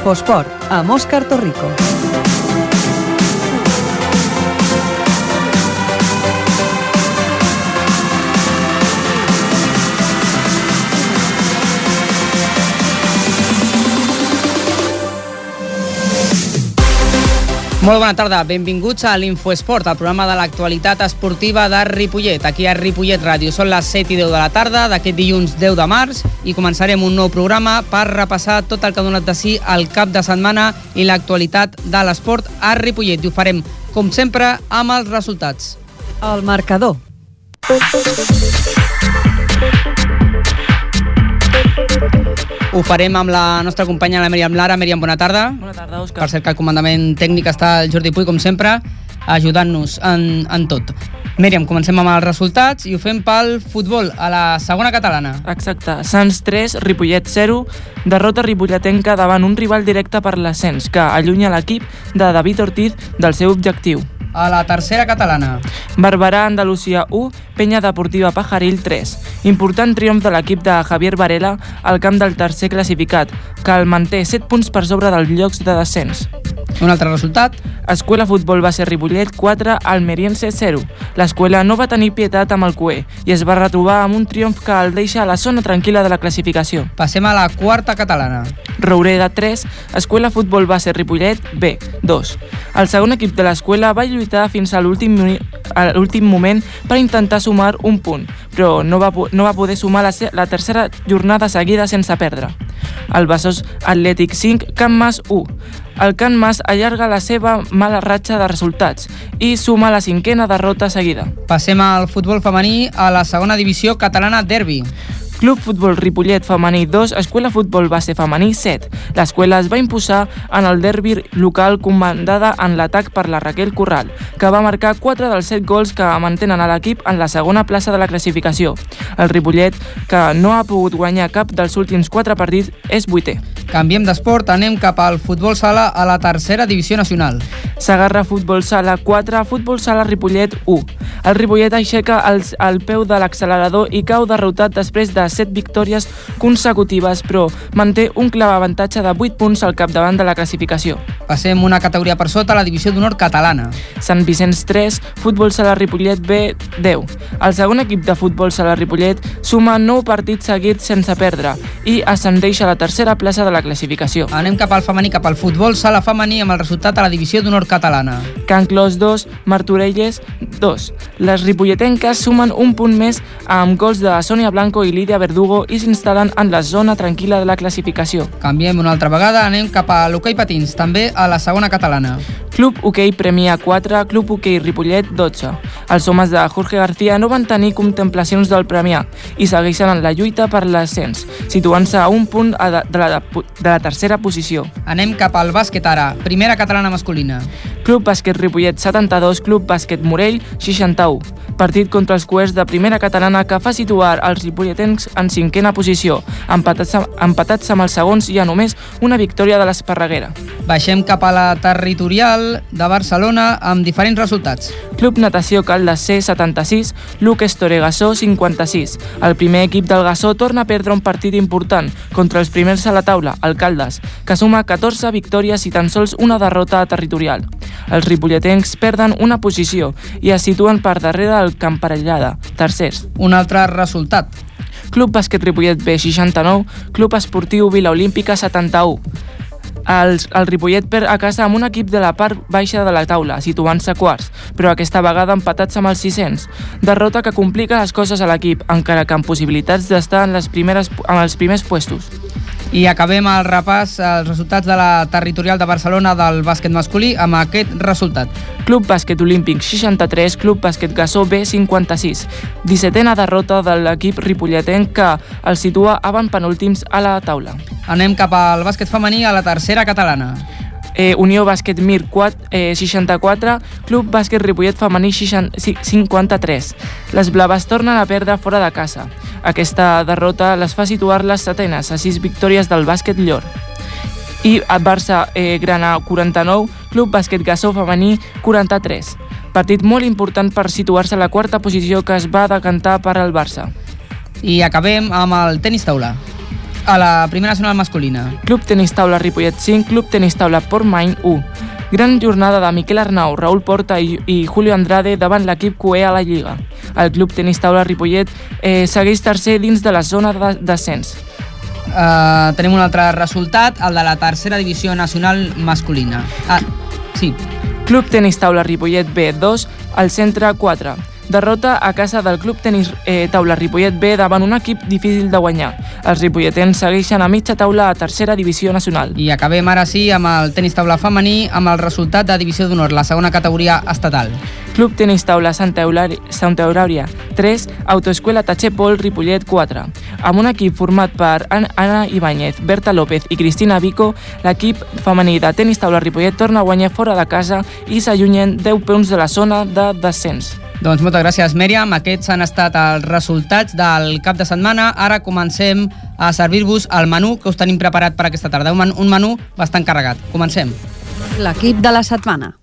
Infosport, amb Òscar Torrico. Molt bona tarda, benvinguts a l'Infoesport, el programa de l'actualitat esportiva de Ripollet, aquí a Ripollet Ràdio. Són les 7 i 10 de la tarda d'aquest dilluns 10 de març i començarem un nou programa per repassar tot el que ha donat de si el cap de setmana i l'actualitat de l'esport a Ripollet. I ho farem, com sempre, amb els resultats. El marcador. Ho farem amb la nostra companya, la Mèriam Lara. Mèriam, bona tarda. Bona tarda, Òscar. Per cert que el comandament tècnic està el Jordi Puy, com sempre, ajudant-nos en, en tot. Mèriam, comencem amb els resultats i ho fem pel futbol a la segona catalana. Exacte. Sants 3, Ripollet 0, derrota ripolletenca davant un rival directe per l'ascens que allunya l'equip de David Ortiz del seu objectiu. A la tercera catalana. Barberà, Andalusia 1, Penya Deportiva Pajaril 3. Important triomf de l'equip de Javier Varela al camp del tercer classificat, que el manté 7 punts per sobre dels llocs de descens. Un altre resultat. Escuela Futbol va ser Ripollet 4, Almeriense 0. L'escuela no va tenir pietat amb el cué i es va retrobar amb un triomf que el deixa a la zona tranquil·la de la classificació. Passem a la quarta catalana. Roureda 3, Escuela Futbol va ser Ripollet B, 2. El segon equip de l'escuela va lluitar fins a l'últim moment per intentar sumar un punt, però no va, no va poder sumar la, la tercera jornada seguida sense perdre. El Besòs Atlètic 5, Can Mas 1. El Can Mas allarga la seva mala ratxa de resultats i suma la cinquena derrota seguida. Passem al futbol femení a la segona divisió catalana Derby. Club Futbol Ripollet Femení 2, Escuela Futbol Base Femení 7. L'escuela es va imposar en el derbi local comandada en l'atac per la Raquel Corral, que va marcar 4 dels 7 gols que mantenen a l'equip en la segona plaça de la classificació. El Ripollet, que no ha pogut guanyar cap dels últims 4 partits, és vuitè. Canviem d'esport, anem cap al futbol sala a la tercera divisió nacional. Sagarra Futbol Sala 4, Futbol Sala Ripollet 1. El Ripollet aixeca el, el peu de l'accelerador i cau derrotat després de 7 victòries consecutives, però manté un clar avantatge de 8 punts al capdavant de la classificació. Passem una categoria per sota a la divisió d'honor catalana. Sant Vicenç 3, Futbol Sala Ripollet B 10. El segon equip de Futbol Sala Ripollet suma 9 partits seguits sense perdre i ascendeix a la tercera plaça de la classificació. Anem cap al femení, cap al futbol sala femení amb el resultat a la divisió d'honor catalana. Can Clos 2, Martorelles 2. Les ripolletenques sumen un punt més amb gols de Sònia Blanco i Lídia Verdugo i s'instal·len en la zona tranquil·la de la classificació. Canviem una altra vegada, anem cap a l'hoquei patins, també a la segona catalana. Club Hoquei Premià 4, Club Hoquei Ripollet 12. Els homes de Jorge García no van tenir contemplacions del Premià i segueixen en la lluita per l'ascens, situant-se a un punt de, la, de la tercera posició. Anem cap al bàsquet ara, primera catalana masculina. Club Bàsquet Ripollet 72, Club Bàsquet Morell 61. Partit contra els coers de primera catalana que fa situar els ripolletens en cinquena posició, empatats, empatats amb els segons i a només una victòria de l'Esparreguera. Baixem cap a la territorial de Barcelona amb diferents resultats. Club Natació Caldes C 76, Luc Estore Gassó 56. El primer equip del Gassó torna a perdre un partit important contra els primers a la taula, el Caldes, que suma 14 victòries i tan sols una derrota territorial. Els ripolletens perden una posició i es situen per darrere del Camparellada, tercers. Un altre resultat. Club Bàsquet Ripollet B 69, Club Esportiu Vila Olímpica 71. El, el Ripollet perd a casa amb un equip de la part baixa de la taula, situant-se quarts, però aquesta vegada empatats amb els 600. Derrota que complica les coses a l'equip, encara que amb possibilitats d'estar en, les primeres, en els primers puestos. I acabem el repàs als resultats de la territorial de Barcelona del bàsquet masculí amb aquest resultat. Club Bàsquet Olímpic 63, Club Bàsquet Gassó B 56. 17a derrota de l'equip ripolletenc que el situa avant penúltims a la taula. Anem cap al bàsquet femení a la tercera catalana. Eh, Unió Bàsquet Mir 4, eh, 64, Club Bàsquet Ripollet Femení 60, 53. Les blaves tornen a perdre fora de casa. Aquesta derrota les fa situar les setenes a 6 victòries del bàsquet Llor. I Barça eh, Grana 49, Club Bàsquet Gassó Femení 43. Partit molt important per situar-se a la quarta posició que es va decantar per al Barça. I acabem amb el tenis taula. A la primera nacional masculina. Club Tenis Taula Ripollet 5, Club Tenis Taula Portmany 1. Gran jornada de Miquel Arnau, Raül Porta i, i Julio Andrade davant l'equip QE a la Lliga. El Club Tenis Taula Ripollet eh, segueix tercer dins de la zona de descens. Uh, tenim un altre resultat, el de la tercera divisió nacional masculina. Ah, sí. Club Tenis Taula Ripollet B2, al centre 4. Derrota a casa del Club Tenis eh, Taula Ripollet B davant un equip difícil de guanyar. Els ripolletens segueixen a mitja taula a tercera divisió nacional. I acabem ara sí amb el tenis taula femení amb el resultat de divisió d'honor, la segona categoria estatal. Club Tenis Taula Santa, Eulària, Santa Eulària 3, Autoescuela Tachepol Ripollet 4. Amb un equip format per Anna Ibáñez, Berta López i Cristina Vico, l'equip femení de tenis taula Ripollet torna a guanyar fora de casa i s'allunyen 10 punts de la zona de descens. Doncs moltes gràcies, Mèriam. Aquests han estat els resultats del cap de setmana. Ara comencem a servir-vos el menú que us tenim preparat per aquesta tarda. Un, menú bastant carregat. Comencem. L'equip de la setmana.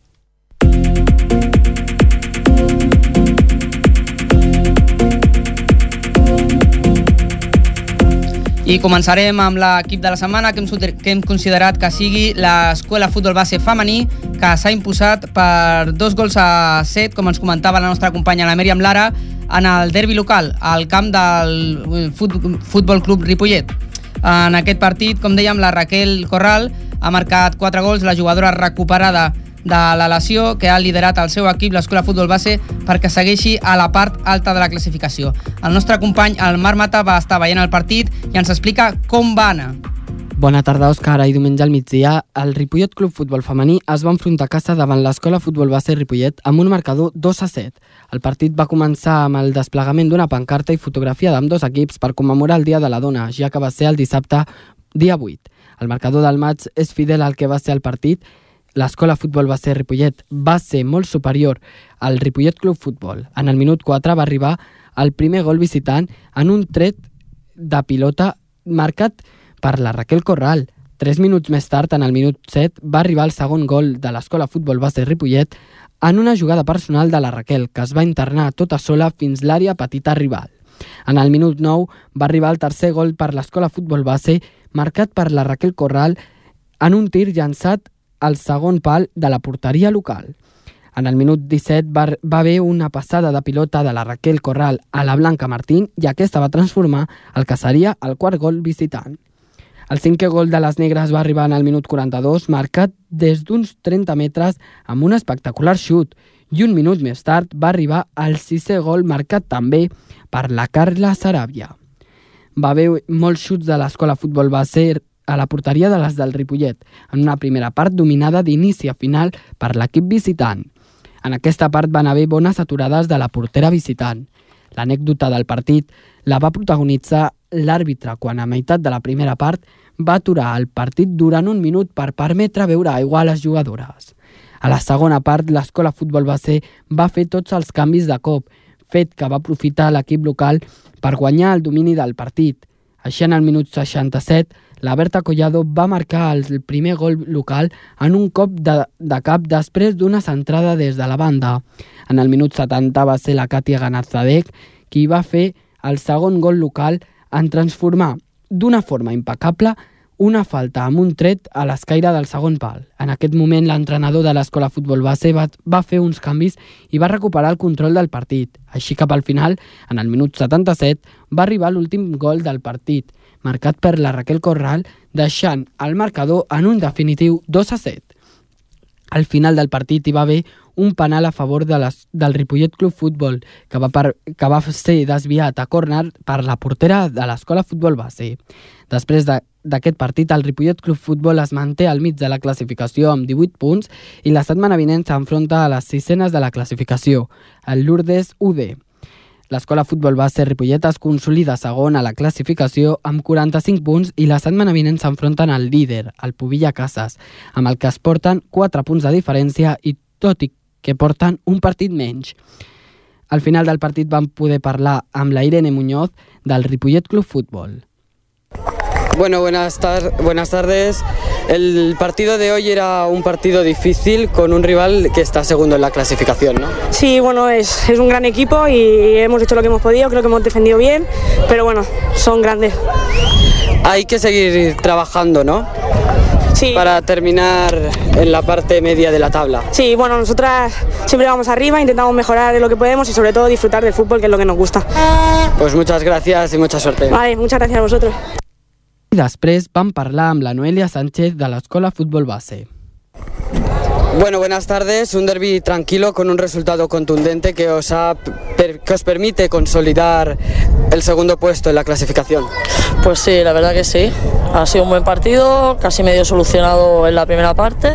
I començarem amb l'equip de la setmana que hem, considerat que sigui l'escola futbol base femení que s'ha imposat per dos gols a set, com ens comentava la nostra companya la Mèriam Lara, en el derbi local, al camp del Futbol Club Ripollet. En aquest partit, com dèiem, la Raquel Corral ha marcat quatre gols, la jugadora recuperada de lesió que ha liderat el seu equip, l'Escola Futbol Base, perquè segueixi a la part alta de la classificació. El nostre company, el Marc Mata, va estar veient el partit i ens explica com va anar. Bona tarda, Òscar. Ahir diumenge al migdia, el Ripollet Club Futbol Femení es va enfrontar a casa davant l'Escola Futbol Base Ripollet amb un marcador 2 a 7. El partit va començar amb el desplegament d'una pancarta i fotografia d'amb dos equips per commemorar el Dia de la Dona, ja que va ser el dissabte, dia 8. El marcador del maig és fidel al que va ser el partit l'escola futbol va ser Ripollet va ser molt superior al Ripollet Club Futbol. En el minut 4 va arribar el primer gol visitant en un tret de pilota marcat per la Raquel Corral. Tres minuts més tard, en el minut 7, va arribar el segon gol de l'escola futbol base Ripollet en una jugada personal de la Raquel, que es va internar tota sola fins l'àrea petita rival. En el minut 9 va arribar el tercer gol per l'escola futbol base, marcat per la Raquel Corral en un tir llançat al segon pal de la porteria local. En el minut 17 va, va haver una passada de pilota de la Raquel Corral a la Blanca Martín i aquesta va transformar el que seria el quart gol visitant. El cinquè gol de les negres va arribar en el minut 42, marcat des d'uns 30 metres amb un espectacular xut, i un minut més tard va arribar el sisè gol marcat també per la Carla Saràbia. Va haver molts xuts de l'escola futbol base a la porteria de les del Ripollet, en una primera part dominada d'inici a final per l'equip visitant. En aquesta part van haver bones aturades de la portera visitant. L'anècdota del partit la va protagonitzar l'àrbitre quan a meitat de la primera part va aturar el partit durant un minut per permetre veure aigua a les jugadores. A la segona part, l'escola futbol base va fer tots els canvis de cop, fet que va aprofitar l'equip local per guanyar el domini del partit. Així, en el minut 67, la Berta Collado va marcar el primer gol local en un cop de, de cap després d'una centrada des de la banda. En el minut 70 va ser la Katia Ganarzadek qui va fer el segon gol local en transformar d'una forma impecable una falta amb un tret a l'escaire del segon pal. En aquest moment, l'entrenador de l'escola futbol base va, va fer uns canvis i va recuperar el control del partit. Així cap al final, en el minut 77, va arribar l'últim gol del partit, marcat per la Raquel Corral, deixant el marcador en un definitiu 2 a 7. Al final del partit hi va haver un penal a favor de les, del Ripollet Club Futbol, que va, per, que va ser desviat a córner per la portera de l'escola futbol base. Després d'aquest de, partit, el Ripollet Club Futbol es manté al mig de la classificació amb 18 punts i la setmana vinent s'enfronta a les sisenes de la classificació, el Lourdes UD. L'escola futbol base Ripollet es consolida segon a la classificació amb 45 punts i la setmana vinent s'enfronten al líder, el Pubilla Casas, amb el que es porten 4 punts de diferència i tot i que porten un partit menys. Al final del partit vam poder parlar amb la Irene Muñoz del Ripollet Club Futbol. Bueno, buenas, tar buenas tardes. El partido de hoy era un partido difícil con un rival que está segundo en la clasificación, ¿no? Sí, bueno, es, es un gran equipo y hemos hecho lo que hemos podido, creo que hemos defendido bien, pero bueno, son grandes. hay que seguir trabajando, ¿no? Sí. Para terminar en la parte media de la tabla. Sí, bueno, nosotras siempre vamos arriba, intentamos mejorar lo que podemos y sobre todo disfrutar del fútbol, que es lo que nos gusta. Pues muchas gracias y mucha suerte. Vale, muchas gracias a vosotros. I després vam parlar amb la Noelia Sánchez de l'Escola Futbol Base. Bueno, buenas tardes. Un derby tranquilo con un resultado contundente que os, ha, que os permite consolidar el segundo puesto en la clasificación. Pues sí, la verdad que sí. Ha sido un buen partido, casi medio solucionado en la primera parte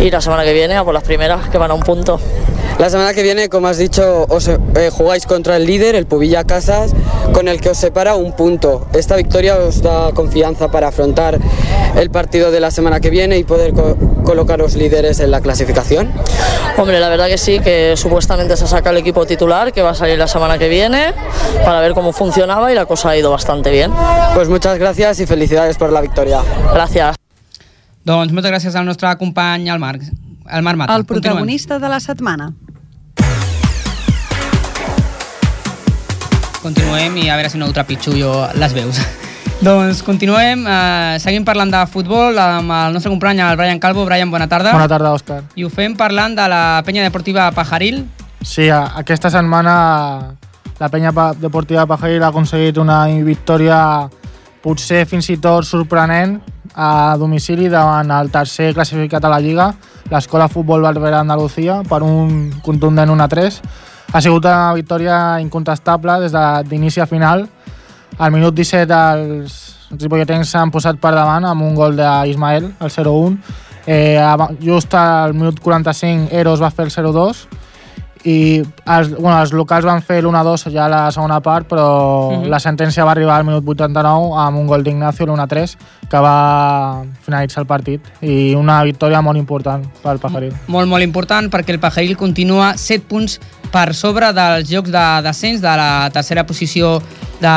y la semana que viene a por las primeras que van a un punto. La semana que viene, como has dicho, os eh, jugáis contra el líder, el Pubilla Casas, con el que os separa un punto. Esta victoria os da confianza para afrontar el partido de la semana que viene y poder co- colocaros líderes en la clasificación. Hombre, la verdad que sí, que supuestamente se saca el equipo titular que va a salir la semana que viene para ver cómo funcionaba y la cosa ha ido bastante bien. Pues muchas gracias y felicidades por la victoria. Gracias. Doncs moltes gràcies al nostre company, el Marc, el Marc Mata. El Continuem. protagonista de la setmana. Continuem i a veure si no ho trepitjo les veus. Doncs continuem, eh, seguim parlant de futbol amb el nostre company, el Brian Calvo. Brian, bona tarda. Bona tarda, Òscar. I ho fem parlant de la penya deportiva Pajaril. Sí, aquesta setmana la penya deportiva Pajaril ha aconseguit una victòria potser fins i tot sorprenent a domicili davant el tercer classificat a la Lliga, l'Escola Futbol Barberà Andalucía, per un contundent 1 a 3. Ha sigut una victòria incontestable des de- d'inici a final. Al minut 17 els ripolletens s'han posat per davant amb un gol d'Ismael, el 0-1. Eh, just al minut 45 Eros va fer el 0-2 i els, bueno, els locals van fer l'1-2 ja a la segona part, però Mhm. la sentència va arribar al minut 89 amb un gol d'Ignacio, l'1-3, que va finalitzar el partit. I una victòria molt important pel Pajaril. Molt, molt important perquè el Pajaril continua 7 punts per sobre dels jocs de descens de la tercera posició de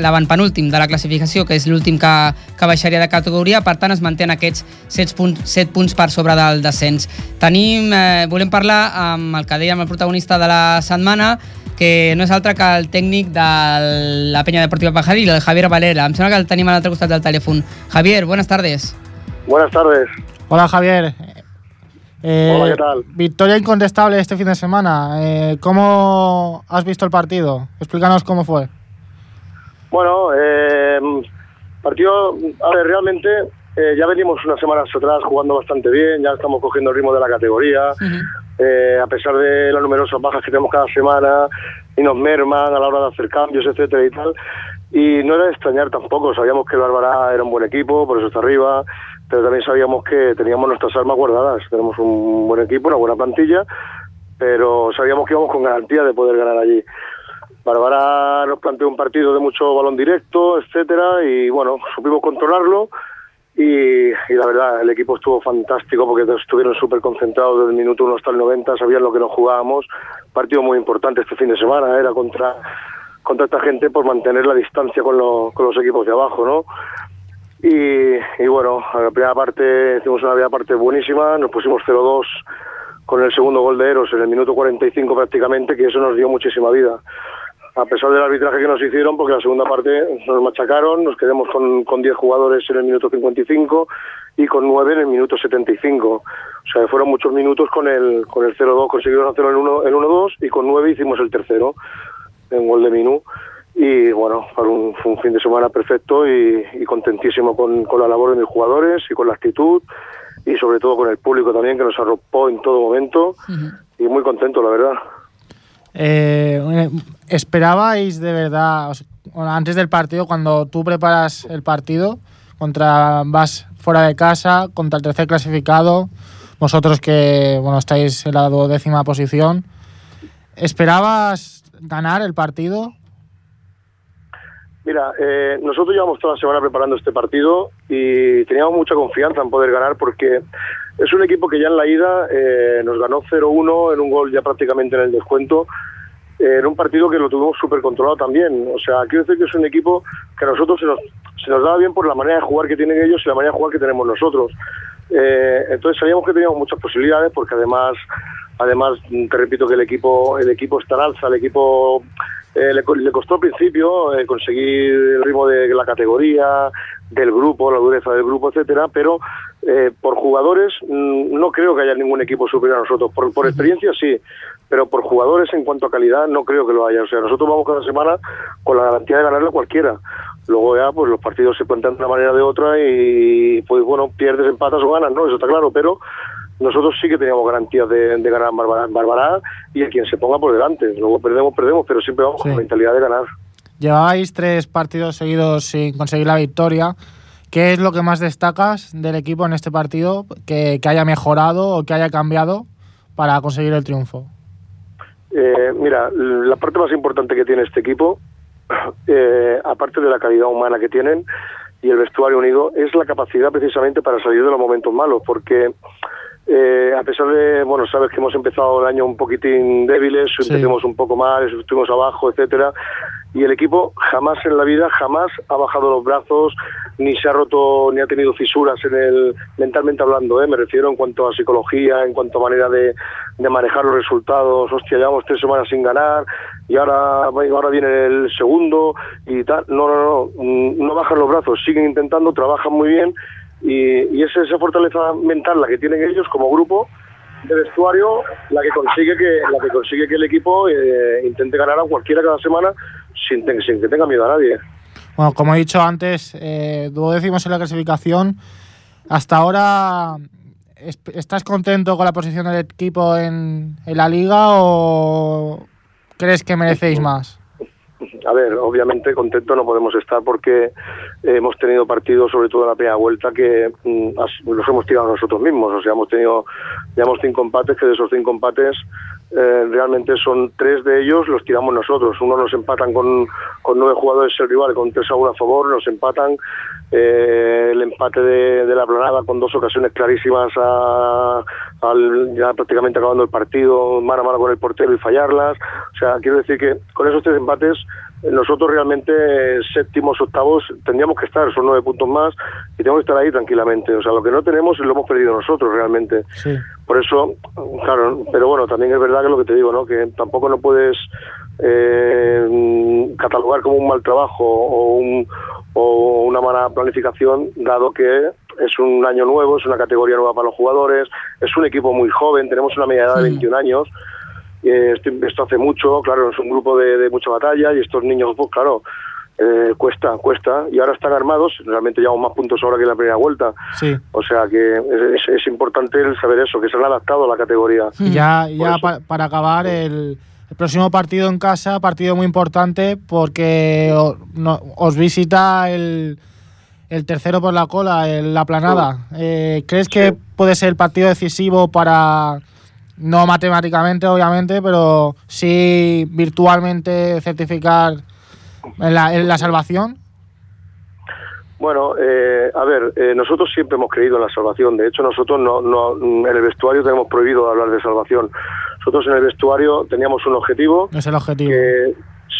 l'avantpenúltim de la classificació, que és l'últim que, que baixaria de categoria, per tant es mantén aquests 7 punts, 7 punts per sobre del descens. Tenim, eh, volem parlar amb el que dèiem el protagonista de la setmana, que no és altre que el tècnic de la penya deportiva Pajaril, el Javier Valera. Em sembla que el tenim a l'altre costat del telèfon. Javier, buenas tardes. Buenas tardes. Hola Javier. Eh, Hola, ¿qué tal? Victoria incontestable este fin de semana. Eh, ¿Cómo has visto el partido? Explícanos cómo fue. Bueno, eh, partido, a ver, realmente eh, ya venimos unas semanas atrás jugando bastante bien, ya estamos cogiendo el ritmo de la categoría, eh, a pesar de las numerosas bajas que tenemos cada semana y nos merman a la hora de hacer cambios, etcétera y tal. Y no era de extrañar tampoco, sabíamos que el era un buen equipo, por eso está arriba, pero también sabíamos que teníamos nuestras armas guardadas, tenemos un buen equipo, una buena plantilla, pero sabíamos que íbamos con garantía de poder ganar allí. Bárbara nos planteó un partido de mucho balón directo, etcétera, y bueno, supimos controlarlo. Y, la verdad, el equipo estuvo fantástico porque estuvieron súper concentrados desde el minuto 1 hasta el 90, sabían lo que nos jugábamos. Partido muy importante este fin de semana, era contra, contra esta gente por mantener la distancia con, lo- con los equipos de abajo, ¿no? Y, y bueno, a la primera parte hicimos una primera parte buenísima, nos pusimos 0-2 con el segundo gol de Eros en el minuto 45 prácticamente, que eso nos dio muchísima vida. A pesar del arbitraje que nos hicieron, porque la segunda parte nos machacaron, nos quedamos con, con 10 jugadores en el minuto 55 y con 9 en el minuto 75. O sea, fueron muchos minutos con el, con el 0-2, conseguimos hacerlo en 1 en 1-2 y con 9 hicimos el tercero, en gol de Minú. Y bueno, fue un, fue un fin de semana perfecto y, y contentísimo con, con la labor de mis jugadores y con la actitud y sobre todo con el público también que nos arropó en todo momento y muy contento, la verdad. Eh, ¿Esperabais de verdad, antes del partido, cuando tú preparas el partido, contra vas fuera de casa, contra el tercer clasificado, vosotros que bueno estáis en la duodécima posición, ¿esperabas ganar el partido? Mira, eh, nosotros llevamos toda la semana preparando este partido y teníamos mucha confianza en poder ganar porque es un equipo que ya en la ida eh, nos ganó 0-1 en un gol ya prácticamente en el descuento. Eh, era un partido que lo tuvimos súper controlado también. O sea, quiero decir que es un equipo que a nosotros se nos, se nos daba bien por la manera de jugar que tienen ellos y la manera de jugar que tenemos nosotros. Eh, entonces sabíamos que teníamos muchas posibilidades porque además, además te repito que el equipo, el equipo está en alza, el equipo eh, le, le costó al principio eh, conseguir el ritmo de la categoría, del grupo, la dureza del grupo, etcétera, pero eh, por jugadores mm, no creo que haya ningún equipo superior a nosotros. Por, por experiencia sí, pero por jugadores en cuanto a calidad no creo que lo haya. O sea, nosotros vamos cada semana con la garantía de ganarle a cualquiera. Luego ya, pues los partidos se cuentan de una manera o de otra y, pues bueno, pierdes, empatas o ganas, ¿no? Eso está claro, pero nosotros sí que teníamos garantías de, de ganar Barbará, y a quien se ponga por delante. Luego perdemos, perdemos, pero siempre vamos con la mentalidad de ganar. Llevabais tres partidos seguidos sin conseguir la victoria. ¿Qué es lo que más destacas del equipo en este partido que, que haya mejorado o que haya cambiado para conseguir el triunfo? Eh, mira, la parte más importante que tiene este equipo, eh, aparte de la calidad humana que tienen y el vestuario unido, es la capacidad precisamente para salir de los momentos malos, porque eh, a pesar de, bueno, sabes que hemos empezado el año un poquitín débiles, empezamos un poco mal, estuvimos abajo, etcétera, y el equipo jamás en la vida, jamás ha bajado los brazos, ni se ha roto, ni ha tenido fisuras en el, mentalmente hablando, ¿eh? me refiero en cuanto a psicología, en cuanto a manera de, de manejar los resultados, hostia, llevamos tres semanas sin ganar, y ahora, ahora viene el segundo, y tal, no, no, no, mm, no bajan los brazos, siguen intentando, trabajan muy bien, y, es esa fortaleza mental la que tienen ellos como grupo de vestuario la que consigue que la que consigue que el equipo eh, intente ganar a cualquiera cada semana sin, sin, que tenga miedo a nadie. Bueno, como he dicho antes, eh, decimos en la clasificación. Hasta ahora, ¿estás contento con la posición del equipo en, en la liga o crees que merecéis más? A ver, obviamente contento no podemos estar porque hemos tenido partidos, sobre todo en la primera vuelta, que mm, los hemos tirado nosotros mismos. O sea, hemos tenido, llevamos cinco empates, que de esos cinco empates eh, realmente son tres de ellos los tiramos nosotros. Uno nos empatan con, nueve jugadores el rival, con tres a uno a favor, nos empatan eh, el empate de, la planada con dos ocasiones clarísimas al, ya prácticamente acabando el partido, mano a mano con el portero y fallarlas. O sea, quiero decir que con esos tres empates nosotros realmente séptimos, octavos tendríamos que estar, son nueve puntos más y tenemos que estar ahí tranquilamente. O sea, lo que no tenemos lo hemos perdido nosotros realmente. Por eso, claro, pero bueno, también es verdad que lo que te digo, ¿no? Que tampoco no puedes eh, catalogar como un mal trabajo o, un, o una mala planificación, dado que es un año nuevo, es una categoría nueva para los jugadores, es un equipo muy joven, tenemos una media edad de 21 años esto, hace mucho, claro, es un grupo de, mucha batalla y estos niños, pues claro, eh, cuesta, cuesta, y ahora están armados, realmente llevamos más puntos ahora que en la primera vuelta. Sí. O sea que es, importante el saber eso, que se han adaptado a la categoría. Ya, ya para acabar, el, próximo partido en casa, partido muy importante porque os, visita el, el, tercero por la cola, la planada. Eh, ¿Crees que puede ser el partido decisivo para no matemáticamente, obviamente, pero sí virtualmente certificar en la, salvación? Bueno, eh, a ver, eh, nosotros siempre hemos creído en la salvación. De hecho, nosotros no, no, en el vestuario tenemos prohibido hablar de salvación. Nosotros en el vestuario teníamos un objetivo. Es el objetivo.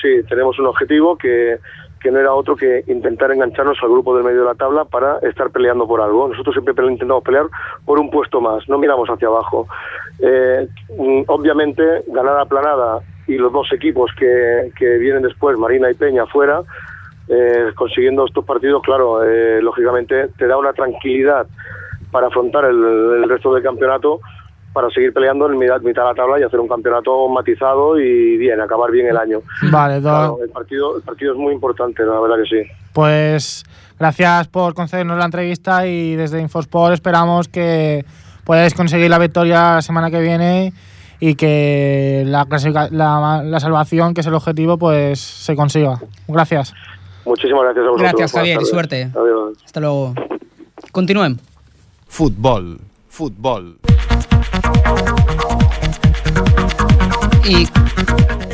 sí, tenemos un objetivo que que no era otro que intentar engancharnos al grupo del medio de la tabla para estar peleando por algo. Nosotros siempre intentamos pelear por un puesto más, no miramos hacia abajo. Eh, mm, obviamente, ganar a Planada y los dos equipos que, que vienen después, Marina y Peña, fuera, eh, consiguiendo estos partidos, claro, eh, lógicamente te da una tranquilidad para afrontar el, el resto del campeonato para seguir peleando en mitad, mitad de la tabla y hacer un campeonato matizado y bien, acabar bien el año. Vale, el, partido, el partido es muy importante, la verdad que sí. Pues gracias por concedernos la entrevista y desde Infosport esperamos que podáis conseguir la victoria la semana que viene y que la, la, la salvación, que es el objetivo, pues se consiga. Gracias. Muchísimas gracias a vosotros. Gracias, Javier, y suerte. Adiós. Hasta luego. Continuem. Futbol. Futbol. I,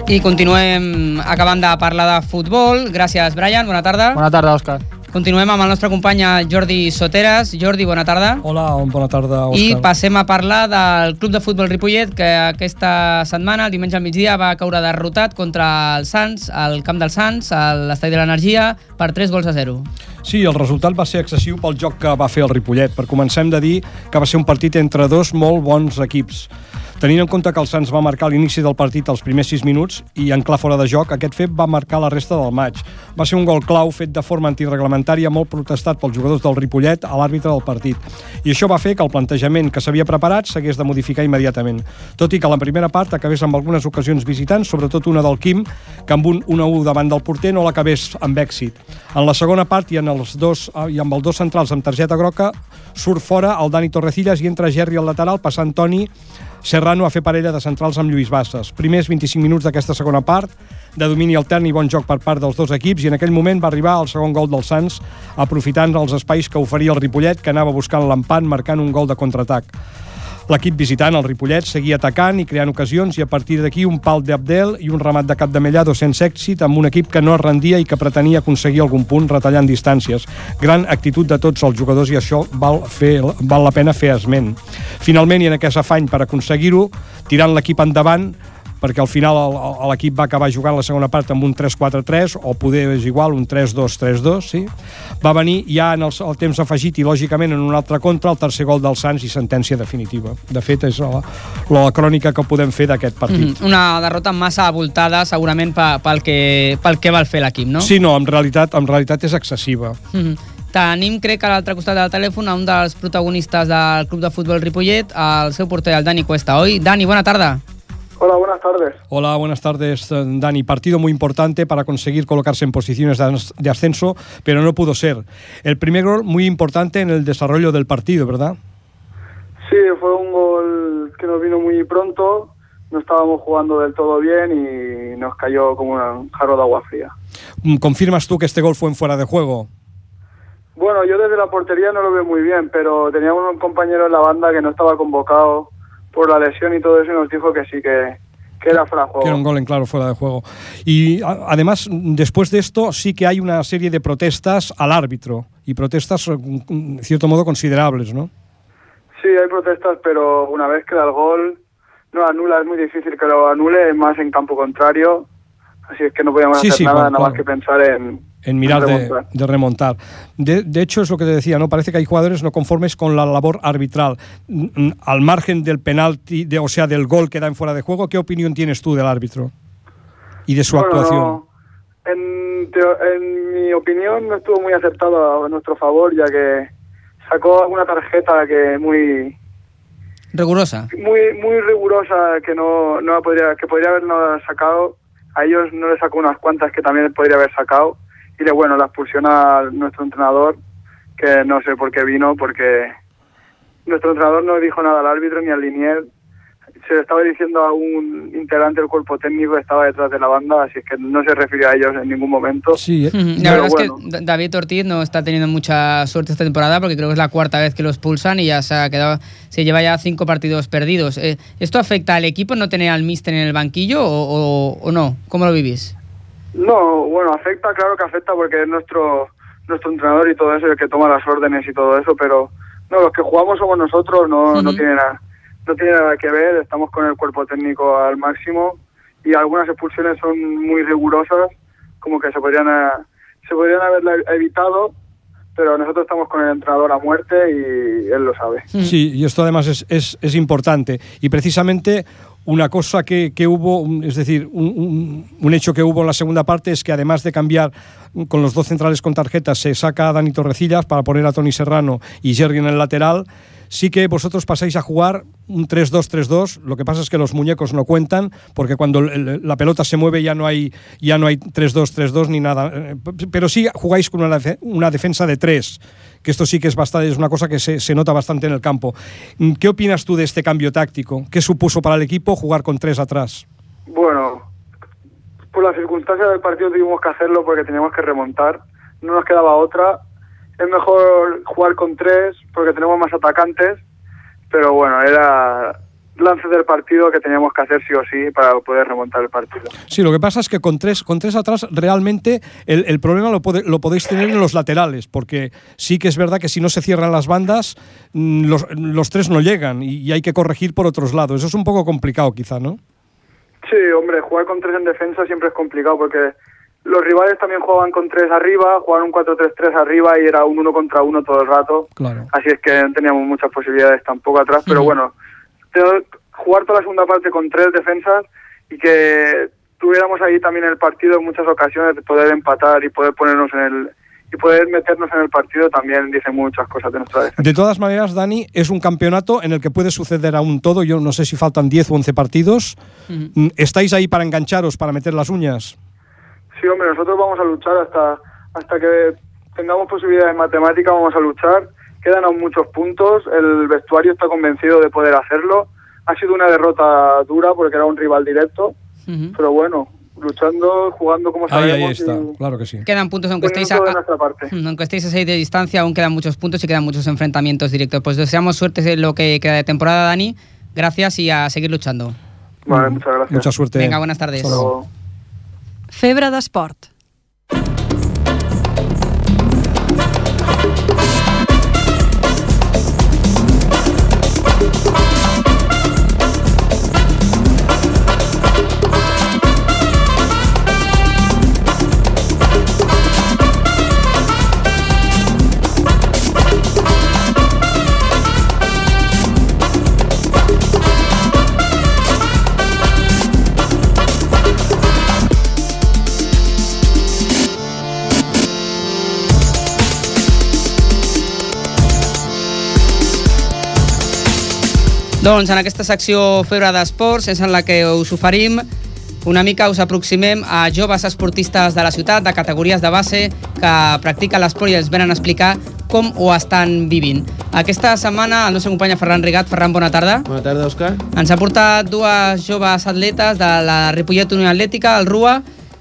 I continuem acabant de parlar de futbol. Gràcies, Brian. Bona tarda. Bona tarda, Òscar. Continuem amb el nostre company Jordi Soteres. Jordi, bona tarda. Hola, bona tarda, Òscar. I passem a parlar del Club de Futbol Ripollet, que aquesta setmana, el diumenge al migdia, va caure derrotat contra el Sants, al camp del Sants, a l'Estadi de l'Energia, per 3 gols a 0. Sí, el resultat va ser excessiu pel joc que va fer el Ripollet. Per començar hem de dir que va ser un partit entre dos molt bons equips. Tenint en compte que el Sants va marcar l'inici del partit als primers 6 minuts i en clar fora de joc, aquest fet va marcar la resta del maig. Va ser un gol clau fet de forma antireglamentària molt protestat pels jugadors del Ripollet a l'àrbitre del partit. I això va fer que el plantejament que s'havia preparat s'hagués de modificar immediatament. Tot i que la primera part acabés amb algunes ocasions visitants, sobretot una del Quim, que amb un 1-1 davant del porter no l'acabés amb èxit. En la segona part i, en els dos, i amb els dos centrals amb targeta groca surt fora el Dani Torrecillas i entra Gerri al lateral passant Toni Serrano a fer parella de centrals amb Lluís Bassas. Primers 25 minuts d'aquesta segona part, de domini altern i bon joc per part dels dos equips, i en aquell moment va arribar el segon gol del Sants, aprofitant els espais que oferia el Ripollet, que anava buscant l'empat, marcant un gol de contraatac. L'equip visitant, el Ripollet, seguia atacant i creant ocasions i a partir d'aquí un pal d'Abdel i un remat de cap de Mellado sense èxit amb un equip que no es rendia i que pretenia aconseguir algun punt retallant distàncies. Gran actitud de tots els jugadors i això val, fer, val la pena fer esment. Finalment, i en aquest afany per aconseguir-ho, tirant l'equip endavant, perquè al final l'equip va acabar jugant la segona part amb un 3-4-3 o poder és igual, un 3-2-3-2 sí? va venir ja en el, el temps afegit i lògicament en un altre contra el tercer gol del Sants i sentència definitiva de fet és la, la crònica que podem fer d'aquest partit mm -hmm. una derrota massa avoltada segurament pel que, pel que va fer l'equip no? Sí, no, en realitat, en realitat és excessiva mm -hmm. Tenim, crec, a l'altre costat del telèfon a un dels protagonistes del club de futbol Ripollet, el seu porter, el Dani Cuesta. Oi, Dani, bona tarda. Hola, buenas tardes. Hola, buenas tardes, Dani. Partido muy importante para conseguir colocarse en posiciones de ascenso, pero no pudo ser. El primer gol muy importante en el desarrollo del partido, ¿verdad? Sí, fue un gol que nos vino muy pronto. No estábamos jugando del todo bien y nos cayó como un jarro de agua fría. Mm, ¿Confirmas tú que este gol fue en fuera de juego? Bueno, yo desde la portería no lo veo muy bien, pero teníamos un compañero en la banda que no estaba convocado por la lesión y todo eso nos dijo que sí, que, que era fuera de juego. Que era un gol en claro fuera de juego. Y además, después de esto, sí que hay una serie de protestas al árbitro y protestas, en cierto modo, considerables, ¿no? Sí, hay protestas, pero una vez que da el gol, no anula, es muy difícil que lo anule, más en campo contrario. Así es que no podíamos sí, hacer sí, nada, nada claro. más que pensar en, en mirar de, remontar. de remontar. De, de, hecho, es lo que te decía, ¿no? Parece que hay jugadores no conformes con la labor arbitral. Mm, Al margen del penalti, de, o sea, del gol que da en fuera de juego, ¿qué opinión tienes tú del árbitro y de su Bueno, actuación? en, en mi opinión no estuvo muy acertado a nuestro favor, ya que sacó alguna tarjeta que muy Rigurosa. muy muy rigurosa que no, no la podría que podría habernos sacado a ellos no le sacó unas cuantas que también podría haber sacado y de bueno la expulsión a nuestro entrenador que no sé por qué vino porque nuestro entrenador no dijo nada al árbitro ni al linier se le estaba diciendo a un integrante del cuerpo técnico que estaba detrás de la banda así es que no se refirió a ellos en ningún momento Sí, Ujú, La Pero verdad bueno. es que Da- David Ortiz no está teniendo mucha suerte esta temporada porque creo que es la cuarta vez que lo expulsan y ya se ha quedado, se lleva ya cinco partidos perdidos. Eh, ¿Esto afecta al equipo no tener al míster en el banquillo o, o- o no? ¿Cómo lo vivís? No, bueno, afecta, claro que afecta porque es nuestro nuestro entrenador y todo eso el que toma las órdenes y todo eso, pero no, los que jugamos somos nosotros, no, no tiene nada, no tiene nada que ver, estamos con el cuerpo técnico al máximo y algunas expulsiones son muy rigurosas, como que se podrían se podrían haber evitado, pero nosotros estamos con el entrenador a muerte y él lo sabe. Sí, y esto además es, es, es importante. Y precisamente una cosa que, que hubo, es decir, un, un- un hecho que hubo en la segunda parte es que además de cambiar con los dos centrales con tarjetas, se saca a Dani Torrecillas para poner a Tony Serrano y Jerry en el lateral. Sí que vosotros pasáis a jugar un 3-2-3-2. Lo que pasa es que los muñecos no cuentan, porque cuando la pelota se mueve ya no hay, ya no hay 3-2-3-2 ni nada. Eh, Pero sí jugáis con una, defe- una defensa de tres, que esto sí que es, bastante, es una cosa que se, se nota bastante en el campo. Mm, ¿Qué opinas tú de este cambio táctico? ¿Qué supuso para el equipo jugar con tres atrás? Bueno, por las circunstancias del partido tuvimos que hacerlo porque teníamos que remontar. No nos quedaba otra. Es mejor jugar con tres porque tenemos más atacantes. Pero bueno, era lance del partido que teníamos que hacer sí o sí para poder remontar el partido. Sí, lo que pasa es que con tres, con tres atrás realmente el, el problema lo, pode- lo podéis tener en los laterales, porque sí que es verdad que si no se cierran las bandas, mm, los, los tres no llegan y, y hay que corregir por otros lados. Eso es un poco complicado quizá, ¿no? Sí, hombre, jugar con tres en defensa siempre es complicado porque los rivales también jugaban con tres arriba, jugaban un 4-3-3 arriba y era un uno contra uno todo el rato. Claro. Así es que no teníamos muchas posibilidades tampoco atrás, pero bueno, jugar toda la segunda parte con tres defensas y que tuviéramos ahí también el partido en muchas ocasiones de poder empatar y poder ponernos en el y poder meternos en el partido también dice muchas cosas de nuestra defensa. De todas maneras, Dani, es un campeonato en el que puede suceder aún todo. Yo no sé si faltan 10 o 11 partidos. ¿Estáis ahí para engancharos, para meter las uñas? Sí, hombre, nosotros vamos a luchar hasta, hasta que tengamos posibilidades en matemática, vamos a luchar. Quedan aún muchos puntos, el vestuario está convencido de poder hacerlo. Ha sido una derrota dura porque era un rival directo, pero bueno, luchando, jugando como Ahí, sabemos. ahí está, y claro que sí. Quedan puntos, aunque estéis, a, aunque estéis a 6 de distancia, aún quedan muchos puntos y quedan muchos enfrentamientos directos. Pues deseamos suerte en lo que queda de temporada, Dani. Gracias y a seguir luchando. Vale, muchas gracias. Mucha suerte. Venga, buenas tardes. Febre d'esport. Doncs en aquesta secció Febre d'Esports és en la que us oferim una mica us aproximem a joves esportistes de la ciutat, de categories de base, que practiquen l'esport i els venen a explicar com ho estan vivint. Aquesta setmana el nostre company Ferran Rigat. Ferran, bona tarda. Bona tarda, Òscar. Ens ha portat dues joves atletes de la Ripollet Unió Atlètica, el RUA,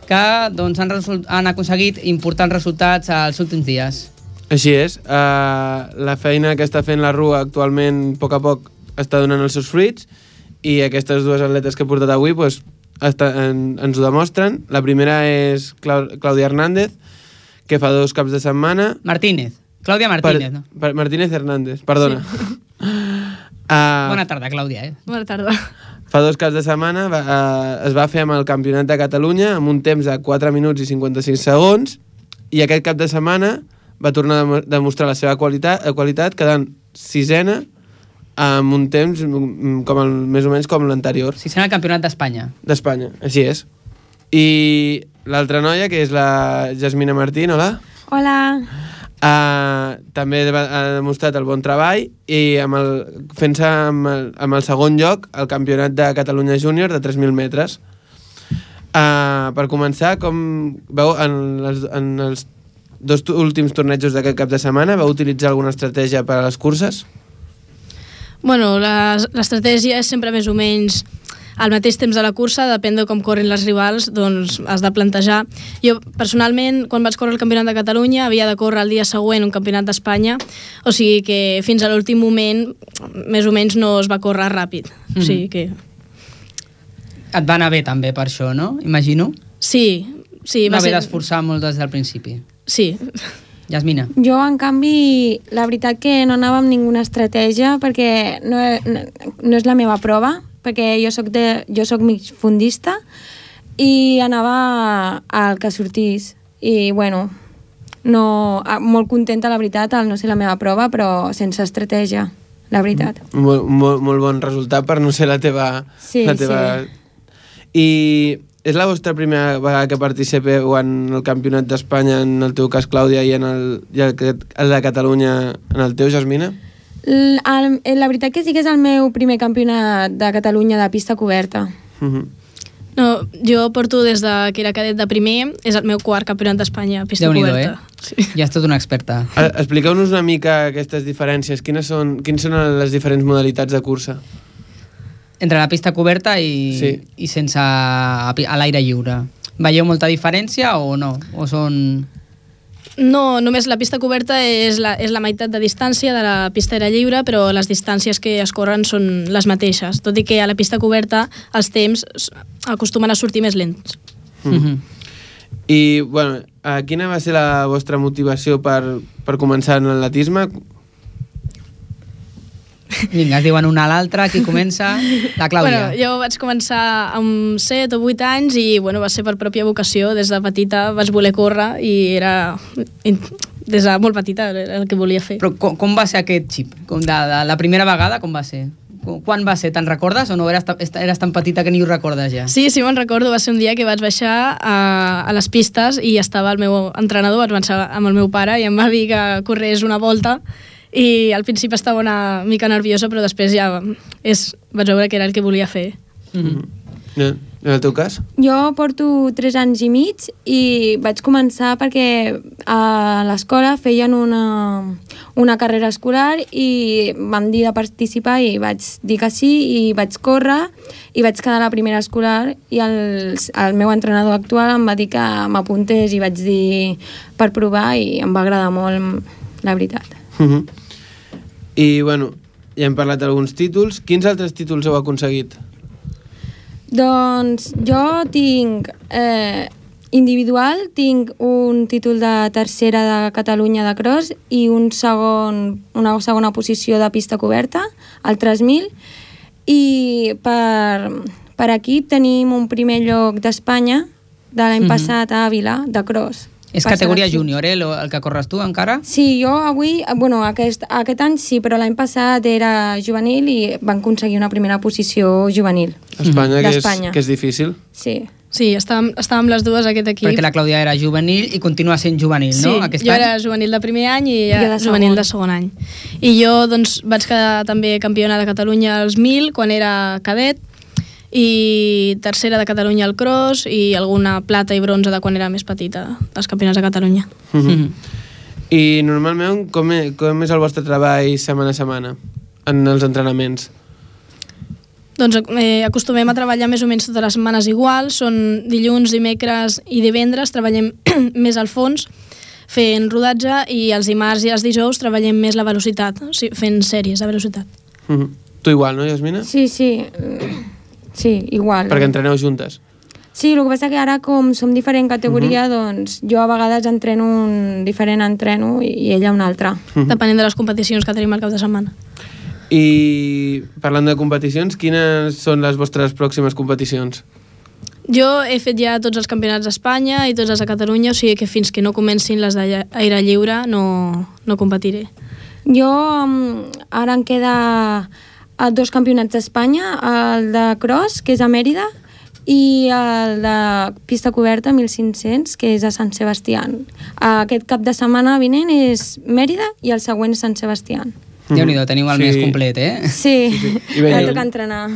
que doncs, han, han aconseguit importants resultats als últims dies. Així és. Uh, la feina que està fent la RUA actualment, a poc a poc, està donant els seus fruits i aquestes dues atletes que he portat avui pues, està, en, ens ho demostren. La primera és Clau Clàudia Hernández, que fa dos caps de setmana... Martínez. Clàudia Martínez, per, no? Per, Martínez Hernández, perdona. Sí. Uh, Bona tarda, Clàudia. Eh? Bona tarda. Fa dos caps de setmana va, uh, es va fer amb el Campionat de Catalunya amb un temps de 4 minuts i 55 segons i aquest cap de setmana va tornar a demo- demostrar la seva qualitat, qualitat quedant sisena amb un temps mm, com el, més o menys com l'anterior. Sisena al Campionat d'Espanya. D'Espanya, així és. I l'altra noia, que és la Jasmina Martín, hola. Hola. Uh, també va- ha demostrat el bon treball i amb el, fent-se amb, el, amb el segon lloc al Campionat de Catalunya Júnior de 3.000 metres. Uh, per començar, com veu, en els, en els dos últims tornejos d'aquest cap de setmana, vau utilitzar alguna estratègia per a les curses? Bueno, les- l'estratègia és sempre més o menys al mateix temps de la cursa, depèn de com corren les rivals, doncs has de plantejar. Jo, personalment, quan vaig córrer el Campionat de Catalunya, havia de córrer el dia següent un Campionat d'Espanya, o sigui que fins a l'últim moment, més o menys, no es va córrer ràpid. O Mhm. sigui que... Et va anar bé també per això, no? Imagino. Sí, sí. va va haver ser- d'esforçar molt des del principi. Sí. Jasmina. Jo, en canvi, la veritat que no anava amb ninguna estratègia perquè no, no, no és la meva prova, perquè jo sóc, de, jo sóc mig fundista i anava al que sortís. I, bueno, no, ah, molt contenta, la veritat, al no ser la meva prova, però sense estratègia, la veritat. Molt, molt, molt bon resultat per no ser la teva... Sí, la teva... I és la vostra primera vegada que participeu en el Campionat d'Espanya, en el teu cas, Clàudia, i en el, i el, que- el de Catalunya, en el teu, Jasmina? L el, la veritat que sí que és el meu primer campionat de Catalunya de pista coberta. Uh -huh. No, jo porto des de que era cadet de primer, és el meu quart campionat d'Espanya a pista Déu-n'hi-do, eh? coberta. Ja és tot una experta. Eh, Expliqueu-nos una mica aquestes diferències. Quines són, quines són les diferents modalitats de cursa? Entre la pista coberta i, Sí. i sense a, l'aire lliure. Veieu molta diferència o no? O són... No, només la pista coberta és la, és la meitat de distància de la pista aire lliure, però les distàncies que es corren són les mateixes, tot i que a la pista coberta els temps acostumen a sortir més lents. Mm. I, bueno, eh, quina va ser la vostra motivació per, per començar en l'atletisme? Vinga, es diuen una a l'altra, qui comença? La Clàudia. Bueno, jo vaig començar amb 7 o 8 anys i bueno, va ser per pròpia vocació. Des de petita vaig voler córrer i era... Des de molt petita era el que volia fer. Però com, com va ser aquest xip? Com de, de la primera vegada, com va ser? Qu- Quan va ser? Te'n recordes o no? Eres, eres tan petita que ni ho recordes ja? Sí, sí, me'n recordo, va ser un dia que vaig baixar a, a les pistes i estava el meu entrenador, vaig baixar amb el meu pare i em va dir que corrés una volta i al principi estava una mica nerviosa però després ja és, vaig veure que era el que volia fer. Eh, En el teu cas? Jo porto 3 anys i mig i vaig començar perquè a l'escola feien una, una carrera escolar i m'han dit de participar i vaig dir que sí i vaig córrer i vaig quedar a la primera escolar i el, el meu entrenador actual em va dir que m'apuntés i vaig dir per provar i em va agradar molt, la veritat. Mhm. I, bueno, ja hem parlat d'alguns títols. Quins altres títols heu aconseguit? Doncs jo tinc eh, individual, tinc un títol de tercera de Catalunya de cross i un segon, una segona posició de pista coberta, el 3000, i per, per equip tenim un primer lloc d'Espanya de l'any Mhm. passat a Àvila, de cross. És categoria júnior, eh, el que corres tu encara? Sí, jo avui, bueno, aquest, aquest any sí, però l'any passat era juvenil i van aconseguir una primera posició juvenil. Espanya, que és, que és difícil. Sí. Sí, estàvem, estàvem les dues aquest equip. Perquè la Clàudia era juvenil i continua sent juvenil, Sí, no? Aquest jo any? era juvenil de primer any i ella de juvenil segon. de segon any. I jo doncs, vaig quedar també campiona de Catalunya als 1000 quan era cadet i tercera de Catalunya al cross i alguna plata i bronze de quan era més petita dels campionats de Catalunya. Mhm. I normalment com, és, com és el vostre treball setmana a setmana en els entrenaments? Doncs eh, acostumem a treballar més o menys totes les setmanes igual, són dilluns, dimecres i divendres, treballem més al fons fent rodatge i els dimarts i els dijous treballem més la velocitat, o sigui, fent sèries de velocitat. Mhm. Tu igual, no, Yasmina? Sí, sí. Sí, igual. Perquè entreneu juntes. Sí, el que passa que ara com som diferent categoria, doncs jo a vegades entreno un diferent entreno i, ella un altre. Mhm. Depenent de les competicions que tenim al cap de setmana. I parlant de competicions, quines són les vostres pròximes competicions? Jo he fet ja tots els campionats d'Espanya i tots els de Catalunya, o sigui que fins que no comencin les d'aire lliure no, no competiré. Jo um, ara em queda a dos campionats d'Espanya, el de cross, que és a Mèrida, i el de pista coberta 1500, que és a Sant Sebastián. Aquest cap de setmana vinent és Mèrida i el següent és Sant Sebastián. Déu-n'hi-do, teniu el Sí. mes complet, eh? Sí, sí, I bé, ara jo- toca entrenar.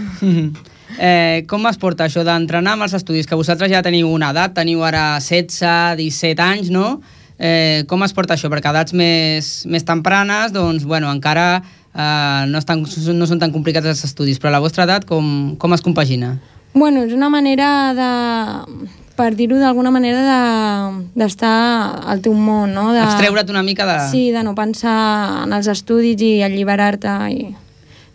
Eh, com es porta això d'entrenar amb els estudis? Que vosaltres ja teniu una edat, teniu ara 16, 17 anys, no? Eh, com es porta això? Perquè a edats més, més tempranes, doncs, bueno, encara eh, no, estan, no són tan complicats els estudis, però a la vostra edat com, com es compagina? Bueno, és una manera de per dir-ho d'alguna manera, de- d'estar al teu món, no? De, Extreure't una mica de... Sí, de no pensar en els estudis i alliberar-te i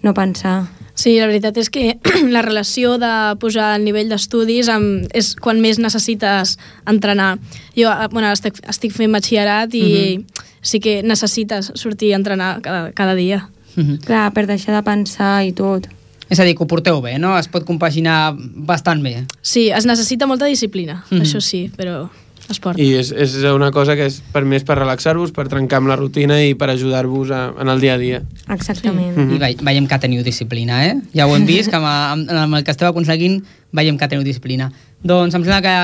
no pensar. Sí, la veritat és que la relació de posar el nivell d'estudis amb- és quan més necessites entrenar. Jo eh, bueno, estic, estic fent batxillerat i sí que necessites sortir a entrenar cada, cada dia. Clar, per deixar de pensar i tot. És a dir, que ho porteu bé, no? Es pot compaginar bastant bé. Sí, es necessita molta disciplina, Mhm. això sí, però es porta. I és, és una cosa que és per més per relaxar-vos, per trencar amb la rutina i per ajudar-vos en el dia a dia. Exactament. I ve veiem que teniu disciplina, eh? Ja ho hem vist, que amb, amb, amb el que esteu aconseguint veiem que teniu disciplina. Doncs em sembla que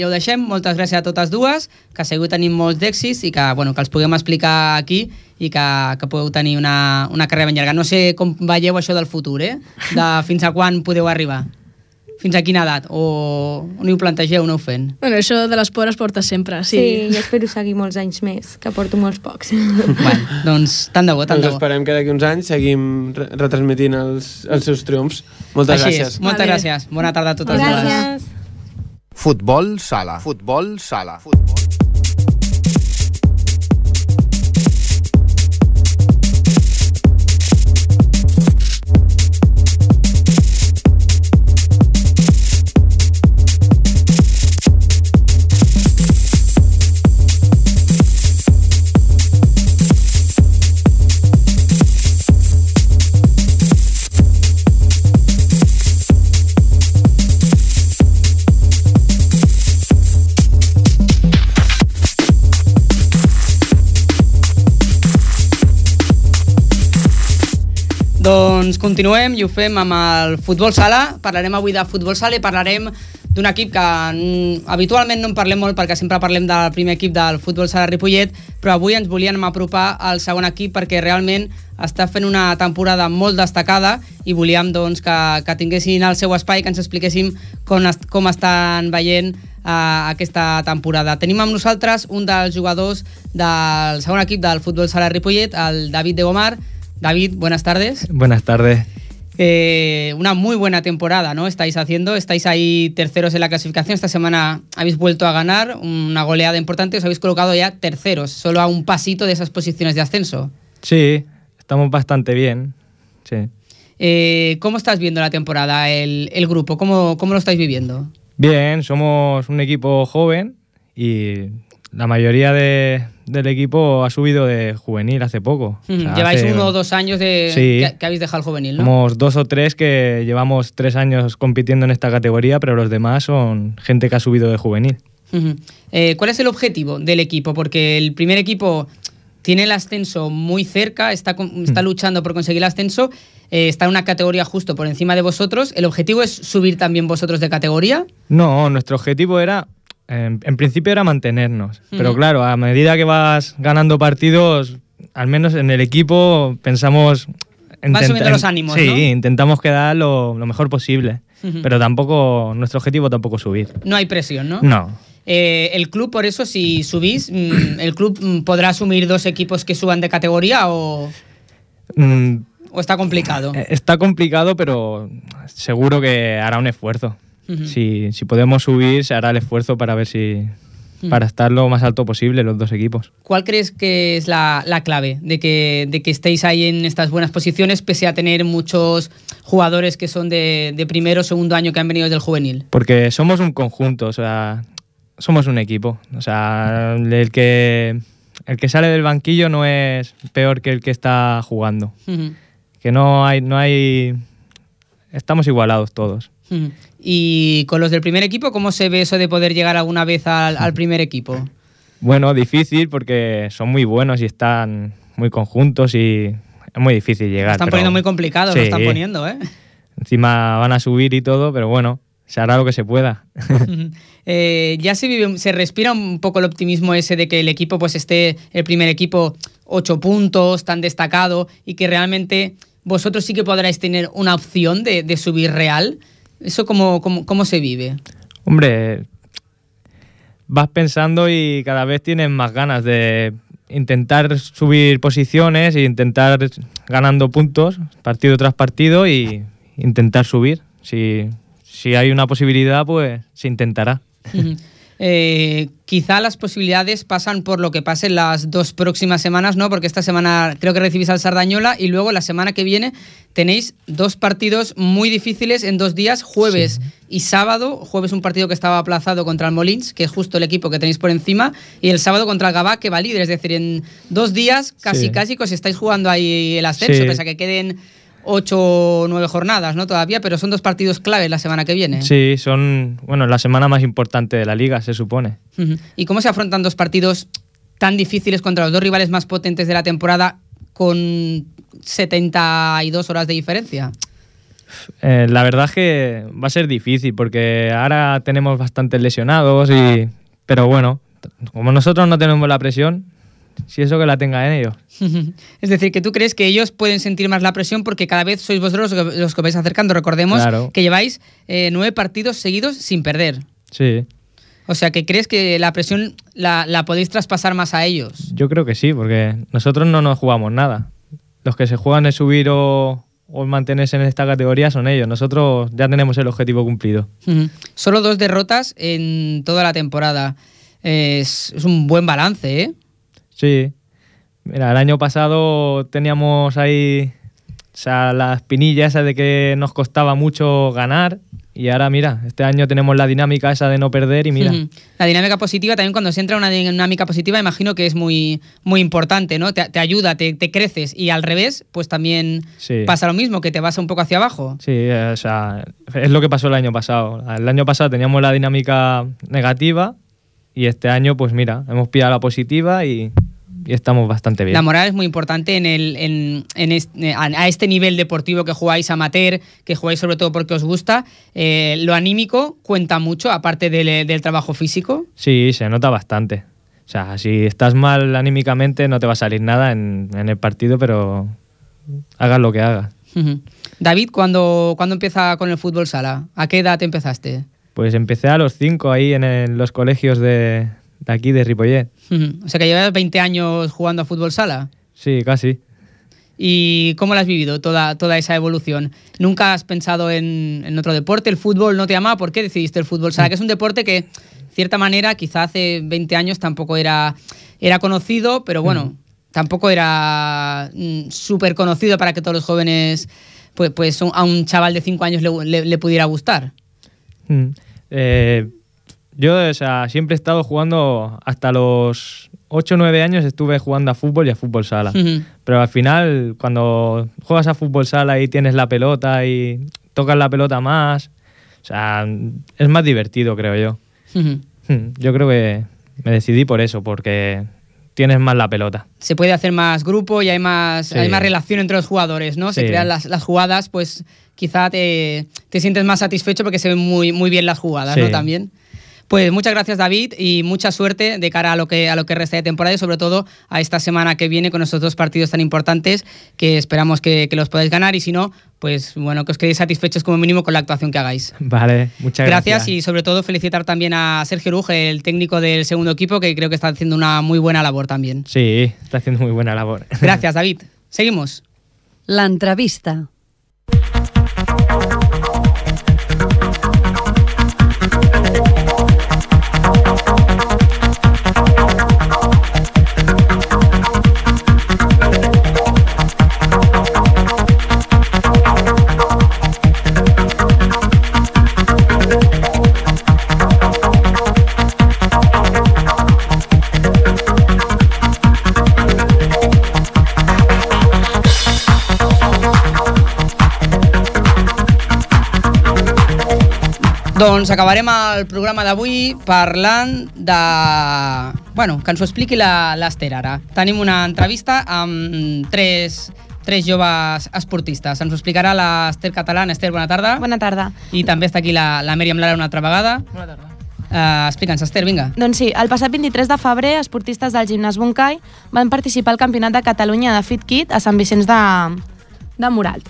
ja ho deixem. Moltes gràcies a totes dues, que segur tenim molts d'èxits i que, bueno, que els puguem explicar aquí i que, que podeu tenir una, una carrera ben llarga. No sé com veieu això del futur, eh? De fins a quan podeu arribar. Fins a quina edat? O on ho plantegeu, no ho fent? Bueno, això de l'esport es porta sempre, Sí, sí. i espero seguir molts anys més, que porto molts pocs. Bueno, doncs tant de bo, tant Doncs de bo. esperem que d'aquí uns anys seguim re retransmitint els, els seus triomfs. Moltes Així gràcies. És. Moltes Vale. gràcies. Bona tarda a totes dues. Gràcies. Futbol sala. Futbol sala. Futbol. Doncs continuem i ho fem amb el futbol sala. Parlarem avui de futbol sala i parlarem d'un equip que habitualment no en parlem molt perquè sempre parlem del primer equip del futbol sala Ripollet, però avui ens volíem apropar al segon equip perquè realment està fent una temporada molt destacada i volíem doncs, que, que tinguessin el seu espai, que ens expliquéssim com, est com estan veient uh, aquesta temporada. Tenim amb nosaltres un dels jugadors del segon equip del futbol sala Ripollet, el David de Gomar. David, buenas tardes. Buenas tardes. Eh, una muy buena temporada, ¿no? Estáis haciendo, estáis ahí terceros en la clasificación. Esta semana habéis vuelto a ganar una goleada importante, os habéis colocado ya terceros, solo a un pasito de esas posiciones de ascenso. Sí, estamos bastante bien. Sí. Eh, ¿Cómo estás viendo la temporada, el, el grupo? ¿Cómo, ¿Cómo lo estáis viviendo? Bien, somos un equipo joven y la mayoría de, del equipo ha subido de juvenil hace poco. Mm, o sea, Lleváis hace, uno o dos años de Sí. que, que habéis dejado el juvenil, ¿no? Somos dos o tres que llevamos tres años compitiendo en esta categoría, pero los demás son gente que ha subido de juvenil. Eh, ¿Cuál es el objetivo del equipo? Porque el primer equipo tiene el ascenso muy cerca, está, está luchando por conseguir el ascenso, eh, está en una categoría justo por encima de vosotros. ¿El objetivo es subir también vosotros de categoría? No, nuestro objetivo era, en, en principio era mantenernos, pero claro, a medida que vas ganando partidos, al menos en el equipo pensamos... Van subiendo los ánimos, Sí, ¿no? intentamos quedar lo, lo mejor posible, pero tampoco, nuestro objetivo tampoco es subir. No hay presión, ¿no? No. Eh, el club, por eso, si subís, mm, ¿el club mm, podrá asumir dos equipos que suban de categoría o, Mm, o está complicado? Eh, Está complicado, pero seguro que hará un esfuerzo. Si, si podemos subir, se hará el esfuerzo para ver si. Para estar lo más alto posible los dos equipos. ¿Cuál crees que es la, la clave de que, de que estéis ahí en estas buenas posiciones, pese a tener muchos jugadores que son de, de primero o segundo año que han venido del juvenil? Porque somos un conjunto, o sea, somos un equipo. O sea, el que, el que sale del banquillo no es peor que el que está jugando. Que no hay, no hay. Estamos igualados todos. Y con los del primer equipo, ¿cómo se ve eso de poder llegar alguna vez al, al primer equipo? Bueno, difícil porque son muy buenos y están muy conjuntos y es muy difícil llegar. Lo están pero- poniendo muy complicado, lo están poniendo, ¿eh? Encima van a subir y todo, pero bueno, se hará lo que se pueda. Eh, ya se vive, se respira un poco el optimismo ese de que el equipo pues esté, el primer equipo, ocho puntos, tan destacado, y que realmente vosotros sí que podráis tener una opción de, de subir real. ¿Eso cómo, cómo, cómo se vive? Hombre, vas pensando y cada vez tienes más ganas de intentar subir posiciones e intentar ganando puntos partido tras partido y intentar subir. Si, si hay una posibilidad, pues se intentará. Eh, quizá las posibilidades pasan por lo que pase en las dos próximas semanas, ¿no? Porque esta semana creo que recibís al Sardañola y luego la semana que viene tenéis dos partidos muy difíciles en dos días, jueves y sábado. Jueves un partido que estaba aplazado contra el Molins, que es justo el equipo que tenéis por encima, y el sábado contra el Gabá, que va líder. Es decir, en dos días casi Sí. casi que os estáis jugando ahí el ascenso, Sí. pese a que queden ocho o nueve jornadas, ¿no? Todavía, pero son dos partidos claves la semana que viene. Sí, son, bueno, la semana más importante de la liga, se supone. ¿Y cómo se afrontan dos partidos tan difíciles contra los dos rivales más potentes de la temporada con 72 horas de diferencia? Eh, la verdad es que va a ser difícil porque ahora tenemos bastantes lesionados y pero bueno, como nosotros no tenemos la presión, si eso que la tenga en ellos. Es decir, que tú crees que ellos pueden sentir más la presión porque cada vez sois vosotros los que, los que vais acercando. Recordemos Claro. que lleváis eh, nueve partidos seguidos sin perder. Sí, O sea, que crees que la presión la, la podéis traspasar más a ellos. yo creo que sí, porque nosotros no nos jugamos nada. Los que se juegan el subir o, o mantenerse en esta categoría son ellos. Nosotros ya tenemos el objetivo cumplido. Solo dos derrotas en toda la temporada. Es, es un buen balance, ¿eh? Sí. Mira, el año pasado teníamos ahí o sea, la espinilla esa de que nos costaba mucho ganar y ahora mira, este año tenemos la dinámica esa de no perder y mira. La dinámica positiva, también cuando se entra en una dinámica positiva, imagino que es muy, muy importante, ¿no? Te, te ayuda, te, te creces y al revés, pues también Sí. pasa lo mismo, que te vas un poco hacia abajo. Sí, eh, o sea, es lo que pasó el año pasado. El año pasado teníamos la dinámica negativa y este año, pues mira, hemos pillado la positiva y estamos bastante bien. La moral es muy importante en el, en, en este, a este nivel deportivo que jugáis amateur, que jugáis sobre todo porque os gusta. Eh, lo anímico cuenta mucho, aparte del, del trabajo físico. Sí, se nota bastante. O sea, si estás mal anímicamente no te va a salir nada en, en el partido, pero hagas lo que hagas. David, ¿cuándo, ¿cuándo empieza con el fútbol sala? ¿A qué edad empezaste? Pues empecé a los cinco ahí en el- los colegios de, de aquí, de Ripollet. O sea que llevas 20 años jugando a fútbol sala. Sí, casi. ¿Y cómo lo has vivido toda, toda esa evolución? ¿Nunca has pensado en, en otro deporte? ¿El fútbol no te llamaba? ¿Por qué decidiste el fútbol sala? Que es un deporte que, de cierta manera, quizá hace 20 años tampoco era, era conocido, pero bueno, tampoco era mm, súper conocido para que todos los jóvenes, pues, pues a un chaval de 5 años le, le- le pudiera gustar. Mm. Eh, yo, o sea, siempre he estado jugando hasta los 8 o 9 años estuve jugando a fútbol y a fútbol sala. Pero al final, cuando juegas a fútbol sala y tienes la pelota y tocas la pelota más, o sea, es más divertido, creo yo. Ujú. Mm, Yo creo que me decidí por eso, porque tienes más la pelota. se puede hacer más grupo y hay más, Sí. hay más relación entre los jugadores, ¿no? Se crean las, las jugadas, pues quizá te, te sientes más satisfecho porque se ven muy, muy bien las jugadas, ¿no? También. Pues muchas gracias David y mucha suerte de cara a lo que a lo que resta de temporada y sobre todo a esta semana que viene con estos dos partidos tan importantes que esperamos que, que los podáis ganar y si no, pues bueno, que os quedéis satisfechos como mínimo con la actuación que hagáis. Vale, muchas Gracias, gracias. y sobre todo felicitar también a Sergio Ruge, el técnico del segundo equipo, que creo que está haciendo una muy buena labor también. Sí, está haciendo muy buena labor. Gracias, David. Seguimos. L'entrevista. Doncs acabarem el programa d'avui parlant de... Bueno, que ens ho expliqui la- l'Ester ara. Tenim una entrevista amb tres, tres joves esportistes. Ens ho explicarà l'Ester Catalán. Ester, bona tarda. Bona tarda. I també està aquí la, la Míriam Lara una altra vegada. Bona tarda. Uh, Explica'ns, Ester, vinga. Doncs sí, el passat 23 de febrer, esportistes del gimnàs Boncai van participar al Campionat de Catalunya de Fit Kit a Sant Vicenç de, de Moralt.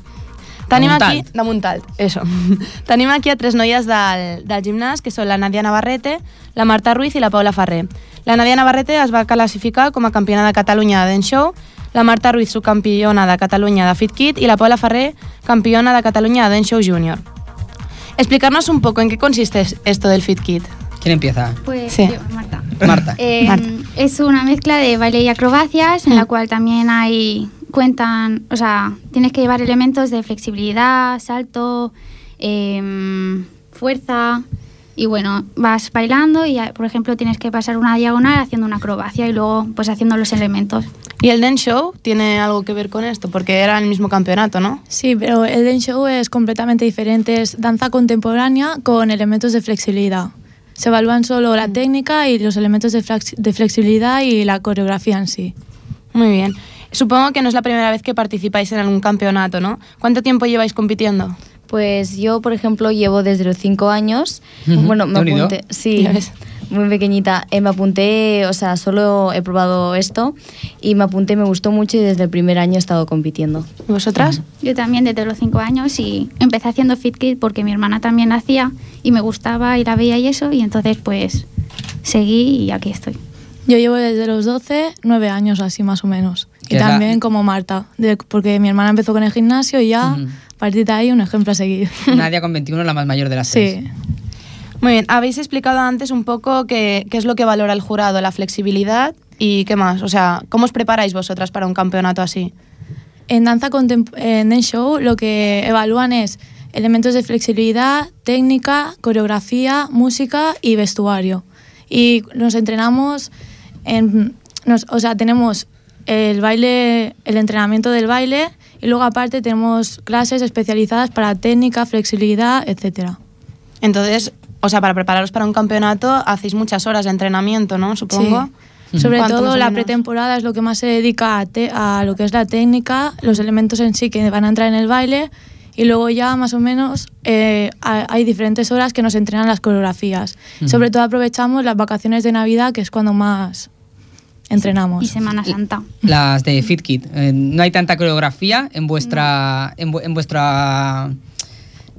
Tenim Montalt. aquí... De Montalt, eso. Tenim aquí a tres noies del, del gimnàs, que són la Nadia Navarrete, la Marta Ruiz i la Paula Ferrer. La Nadia Navarrete es va classificar com a campiona de Catalunya de Dance Show, la Marta Ruiz subcampiona de Catalunya de Fit Kit i la Paula Ferrer campiona de Catalunya de Dance Show Junior. Explicarnos un poco en qué consiste esto del Fit Kit. ¿Quién empieza? Pues Sí. yo, Marta. Marta. Eh, Es una mezcla de baile y acrobacias en la cual también hay cuentan, o sea, tienes que llevar elementos de flexibilidad, salto, em, fuerza y bueno, vas bailando y por ejemplo tienes que pasar una diagonal haciendo una acrobacia y luego pues haciendo los elementos. ¿Y el Dance Show tiene algo que ver con esto? Porque era el mismo campeonato, ¿no? Sí, pero el dance show es completamente diferente. Es danza contemporánea con elementos de flexibilidad. Se evalúan solo la técnica y los elementos de, flex- de flexibilidad y la coreografía en sí. Muy bien. Supongo que no es la primera vez que participáis en algún campeonato, ¿no? ¿Cuánto tiempo lleváis compitiendo? Pues yo, por ejemplo, llevo desde los cinco años. Ujú. Bueno, me apunté. Sí, Ya ves. muy pequeñita. Eh, me apunté, o sea, solo he probado esto y me apunté, me gustó mucho y desde el primer año he estado compitiendo. ¿Y vosotras? Yo también desde los cinco años y empecé haciendo fit kit porque mi hermana también hacía y me gustaba y la veía y eso y entonces pues seguí y aquí estoy. Yo llevo desde los 12, 9 años así más o menos. Y es la- también como Marta, de- porque mi hermana empezó con el gimnasio y ya, Ujú. a partir de ahí, un ejemplo a seguir. Nadia con 21, la más mayor de las seis. Sí. Muy bien, habéis explicado antes un poco qué, qué es lo que valora el jurado, la flexibilidad y qué más. O sea, ¿cómo os preparáis vosotras para un campeonato así? En danza en dance show lo que evalúan es elementos de flexibilidad, técnica, coreografía, música y vestuario. Y nos entrenamos en, nos- o sea, tenemos el baile, el entrenamiento del baile y luego aparte tenemos clases especializadas para técnica, flexibilidad, etcétera. Entonces, o sea, para prepararos para un campeonato hacéis muchas horas de entrenamiento, ¿no? Supongo. Sobre ¿Cuánto más todo la pretemporada es lo que más se dedica a, te- a lo que es la técnica, los elementos en sí que van a entrar en el baile y luego ya más o menos eh, ha- hay diferentes horas que nos entrenan las coreografías. Sobre todo aprovechamos las vacaciones de Navidad que es cuando más entrenamos. Y Semana Santa. Las de Fit Kit. Eh, no hay tanta coreografía en vuestra. En, vu- en vuestra.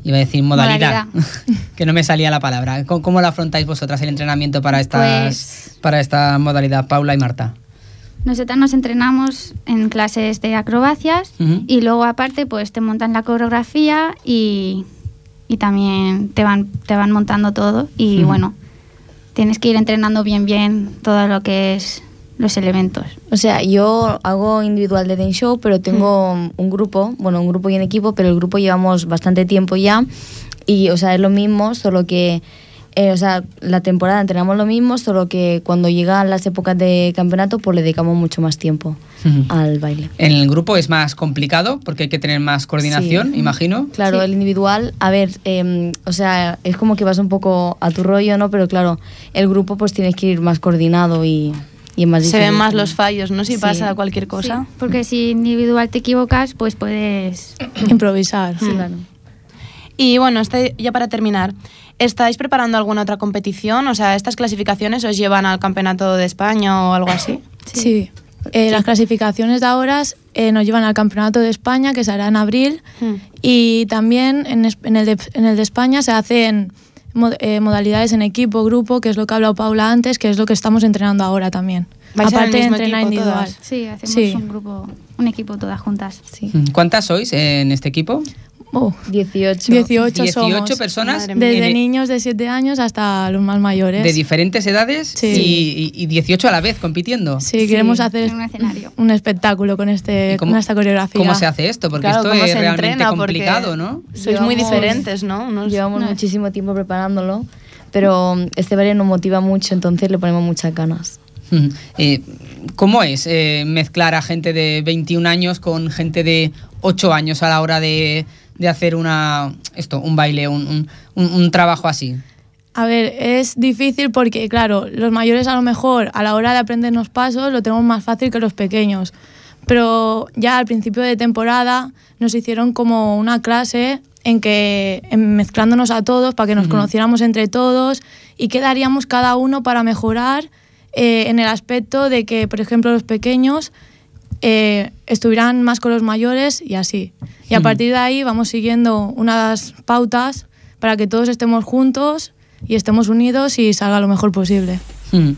Iba a decir modalidad. que no me salía la palabra. ¿Cómo, cómo lo afrontáis vosotras el entrenamiento para estas Pues- para esta modalidad, Paula y Marta? Nosotras nos entrenamos en clases de acrobacias y luego aparte pues te montan la coreografía y, y también te van, te van montando todo y bueno, tienes que ir entrenando bien bien todo lo que es los elementos. O sea, yo hago individual de dance show, pero tengo un grupo, bueno, un grupo y un equipo, pero el grupo llevamos bastante tiempo ya y, o sea, es lo mismo, solo que, eh, o sea, la temporada entrenamos lo mismo, solo que cuando llegan las épocas de campeonato, pues le dedicamos mucho más tiempo al baile. En el grupo es más complicado porque hay que tener más coordinación, Sí. imagino. Claro, el individual, a ver, eh, o sea, es como que vas un poco a tu rollo, ¿no? Pero claro, el grupo pues tienes que ir más coordinado y, y es más Se ven más los fallos, ¿no? Si Sí. pasa cualquier cosa. Sí, porque si individual te equivocas, pues puedes improvisar. Sí. Y bueno, este, ya para terminar, ¿estáis preparando alguna otra competición? O sea, ¿estas clasificaciones os llevan al campeonato de España o algo así? Sí. Eh, Las clasificaciones de ahora eh, nos llevan al Campeonato de España, que se hará en abril, Hmm. y también en, en el, de, en el de España se hacen mo- eh, modalidades en equipo, grupo, que es lo que ha hablado Paula antes, que es lo que estamos entrenando ahora también. ¿Vais en el Aparte de entrenar individual. todas? Sí, hacemos Sí. un grupo, un equipo todas juntas. Sí. ¿Cuántas sois en este equipo? 18. 18, 18 somos. personas Desde niños de 7 años hasta los más mayores. de diferentes edades Sí. y, y- y 18 a la vez compitiendo. Sí, queremos hacer un escenario. un espectáculo con, este, cómo- con esta coreografía. ¿Cómo se hace esto? Porque Claro, esto ¿cómo es realmente complicado, ¿no? Sois muy diferentes, ¿no? Unos- Llevamos muchísimo tiempo preparándolo, pero mm, este baile nos motiva mucho, entonces le ponemos muchas ganas. Eh, ¿Cómo es eh, mezclar a gente de 21 años con gente de 8 años a la hora de, de hacer una esto, un baile, un, un- un- trabajo así? A ver, es difícil porque, claro, los mayores a lo mejor a la hora de aprendernos pasos lo tenemos más fácil que los pequeños. Pero ya al principio de temporada nos hicieron como una clase en que en mezclándonos a todos para que nos Ujú. conociéramos entre todos y qué daríamos cada uno para mejorar eh, en el aspecto de que, por ejemplo, los pequeños eh, estuvieran más con los mayores y así. Y a Ujú. partir de ahí vamos siguiendo unas pautas para que todos estemos juntos y estemos unidos y salga lo mejor posible. Mm.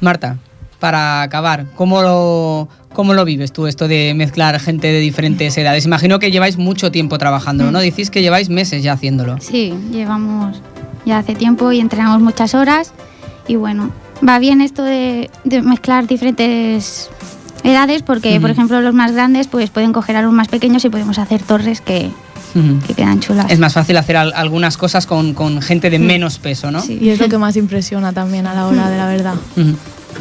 Marta, para acabar, ¿cómo lo, ¿cómo lo vives tú esto de mezclar gente de diferentes edades? Imagino que lleváis mucho tiempo trabajándolo, ¿no? Decís que lleváis meses ya haciéndolo. Sí, llevamos ya hace tiempo y entrenamos muchas horas y bueno, va bien esto de, de mezclar diferentes edades porque, por ejemplo, los más grandes pues pueden coger a los más pequeños y podemos hacer torres que, que quedan chulas. Es más fácil hacer al- algunas cosas con, con gente de menos peso, ¿no? Y es lo que más impresiona también a la hora de la verdad.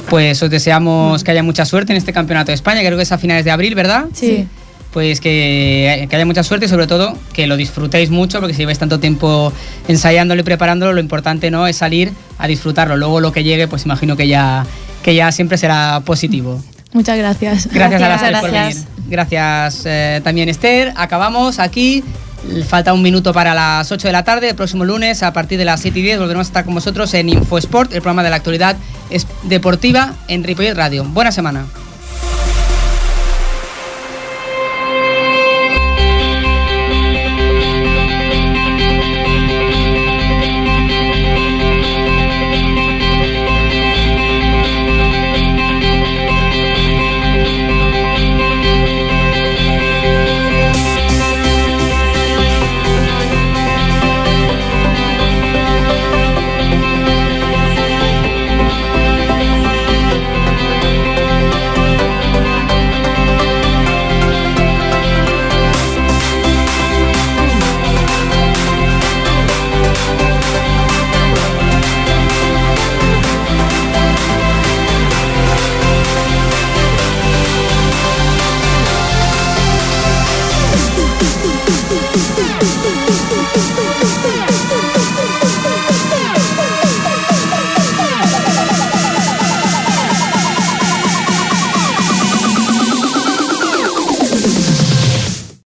Pues os deseamos que haya mucha suerte en este campeonato de España, creo que es a finales de abril, ¿verdad? Sí. Pues que, que haya mucha suerte y sobre todo que lo disfrutéis mucho, porque si lleváis tanto tiempo ensayándolo y preparándolo, lo importante no es salir a disfrutarlo. Luego lo que llegue, pues imagino que ya, que ya siempre será positivo. Muchas gracias. Gracias, a las tres por venir. Gracias eh, también Esther. Acabamos aquí. Falta un minuto para las 8 de la tarde. El próximo lunes, a partir de las 7 y 10, volveremos a estar con vosotros en InfoSport, el programa de la actualidad es- deportiva en Ripollet Radio. Buena semana.